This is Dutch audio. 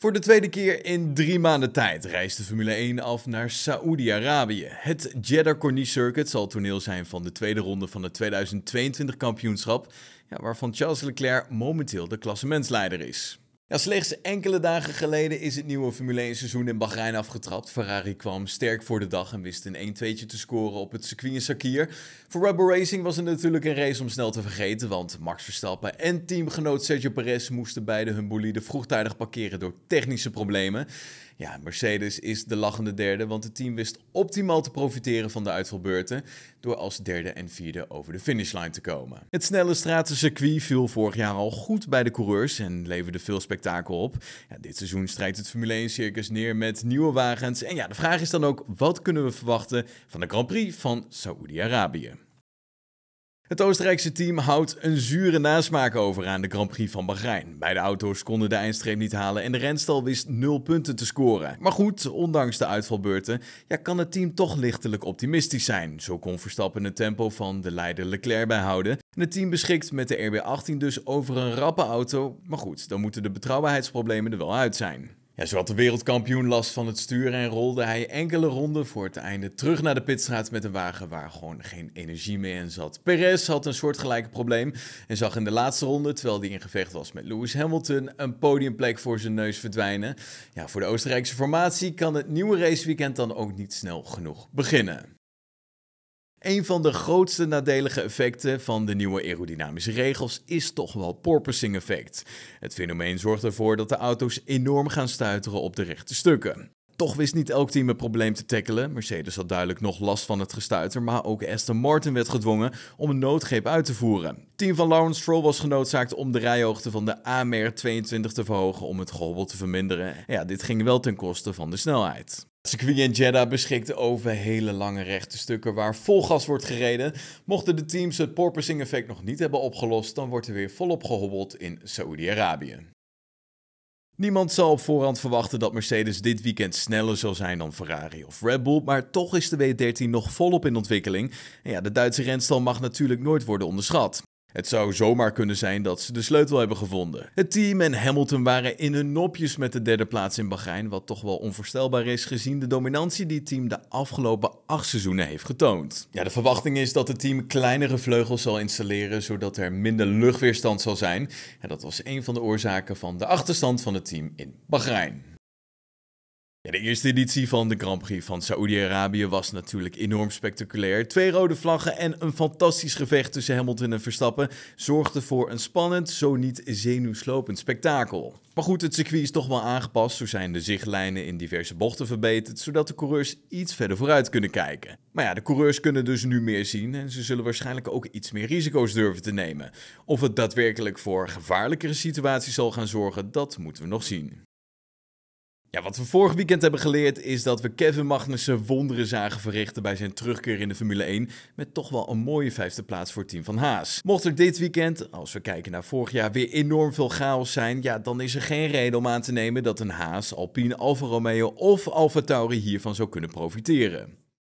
Voor de tweede keer in drie maanden tijd reist de Formule 1 af naar Saoedi-Arabië. Het Jeddah Corniche Circuit zal toneel zijn van de tweede ronde van het 2022 kampioenschap, ja, waarvan Charles Leclerc momenteel de klassementsleider is. Ja, slechts enkele dagen geleden is het nieuwe Formule 1 seizoen in Bahrein afgetrapt. Ferrari kwam sterk voor de dag en wist een 1-2'tje te scoren op het circuit in Sakir. Voor Rebel Racing was het natuurlijk een race om snel te vergeten, want Max Verstappen en teamgenoot Sergio Perez moesten beide hun bolide vroegtijdig parkeren door technische problemen. Ja, Mercedes is de lachende derde, want het team wist optimaal te profiteren van de uitvalbeurten door als derde en vierde over de finishline te komen. Het snelle stratencircuit viel vorig jaar al goed bij de coureurs en leverde veel op. Ja, dit seizoen strijkt het Formule 1 circus neer met nieuwe wagens. En ja, de vraag is dan ook, wat kunnen we verwachten van de Grand Prix van Saoedi-Arabië? Het Oostenrijkse team houdt een zure nasmaak over aan de Grand Prix van Bahrein. Beide auto's konden de eindstreep niet halen en de renstal wist 0 punten te scoren. Maar goed, ondanks de uitvalbeurten, ja, kan het team toch lichtelijk optimistisch zijn. Zo kon Verstappen het tempo van de leider Leclerc bijhouden. Het team beschikt met de RB18 dus over een rappe auto. Maar goed, dan moeten de betrouwbaarheidsproblemen er wel uit zijn. Ja, zo had de wereldkampioen last van het sturen en rolde hij enkele ronden voor het einde terug naar de pitstraat met een wagen waar gewoon geen energie meer in zat. Perez had een soortgelijke probleem en zag in de laatste ronde, terwijl hij in gevecht was met Lewis Hamilton, een podiumplek voor zijn neus verdwijnen. Ja, voor de Oostenrijkse formatie kan het nieuwe raceweekend dan ook niet snel genoeg beginnen. Een van de grootste nadelige effecten van de nieuwe aerodynamische regels is toch wel porpoising effect. Het fenomeen zorgt ervoor dat de auto's enorm gaan stuiteren op de rechte stukken. Toch wist niet elk team het probleem te tackelen. Mercedes had duidelijk nog last van het gestuiter, maar ook Aston Martin werd gedwongen om een noodgreep uit te voeren. Team van Lawrence Stroll was genoodzaakt om de rijhoogte van de AMR 22 te verhogen om het gehobbel te verminderen. Ja, dit ging wel ten koste van de snelheid. Circuit in Jeddah beschikt over hele lange rechte stukken waar vol gas wordt gereden. Mochten de teams het porpoising effect nog niet hebben opgelost, dan wordt er weer volop gehobbeld in Saoedi-Arabië. Niemand zal op voorhand verwachten dat Mercedes dit weekend sneller zal zijn dan Ferrari of Red Bull, maar toch is de W13 nog volop in ontwikkeling. En ja, de Duitse renstal mag natuurlijk nooit worden onderschat. Het zou zomaar kunnen zijn dat ze de sleutel hebben gevonden. Het team en Hamilton waren in hun nopjes met de derde plaats in Bahrein, wat toch wel onvoorstelbaar is gezien de dominantie die het team de afgelopen acht seizoenen heeft getoond. Ja, de verwachting is dat het team kleinere vleugels zal installeren, zodat er minder luchtweerstand zal zijn. En dat was een van de oorzaken van de achterstand van het team in Bahrein. De eerste editie van de Grand Prix van Saoedi-Arabië was natuurlijk enorm spectaculair. Twee rode vlaggen en een fantastisch gevecht tussen Hamilton en Verstappen zorgden voor een spannend, zo niet zenuwslopend spektakel. Maar goed, het circuit is toch wel aangepast. Zo zijn de zichtlijnen in diverse bochten verbeterd, zodat de coureurs iets verder vooruit kunnen kijken. Maar ja, de coureurs kunnen dus nu meer zien en ze zullen waarschijnlijk ook iets meer risico's durven te nemen. Of het daadwerkelijk voor gevaarlijkere situaties zal gaan zorgen, dat moeten we nog zien. Ja, wat we vorig weekend hebben geleerd is dat we Kevin Magnussen wonderen zagen verrichten bij zijn terugkeer in de Formule 1 met toch wel een mooie vijfde plaats voor team van Haas. Mocht er dit weekend, als we kijken naar vorig jaar, weer enorm veel chaos zijn, ja, dan is er geen reden om aan te nemen dat een Haas, Alpine, Alfa Romeo of Alfa Tauri hiervan zou kunnen profiteren.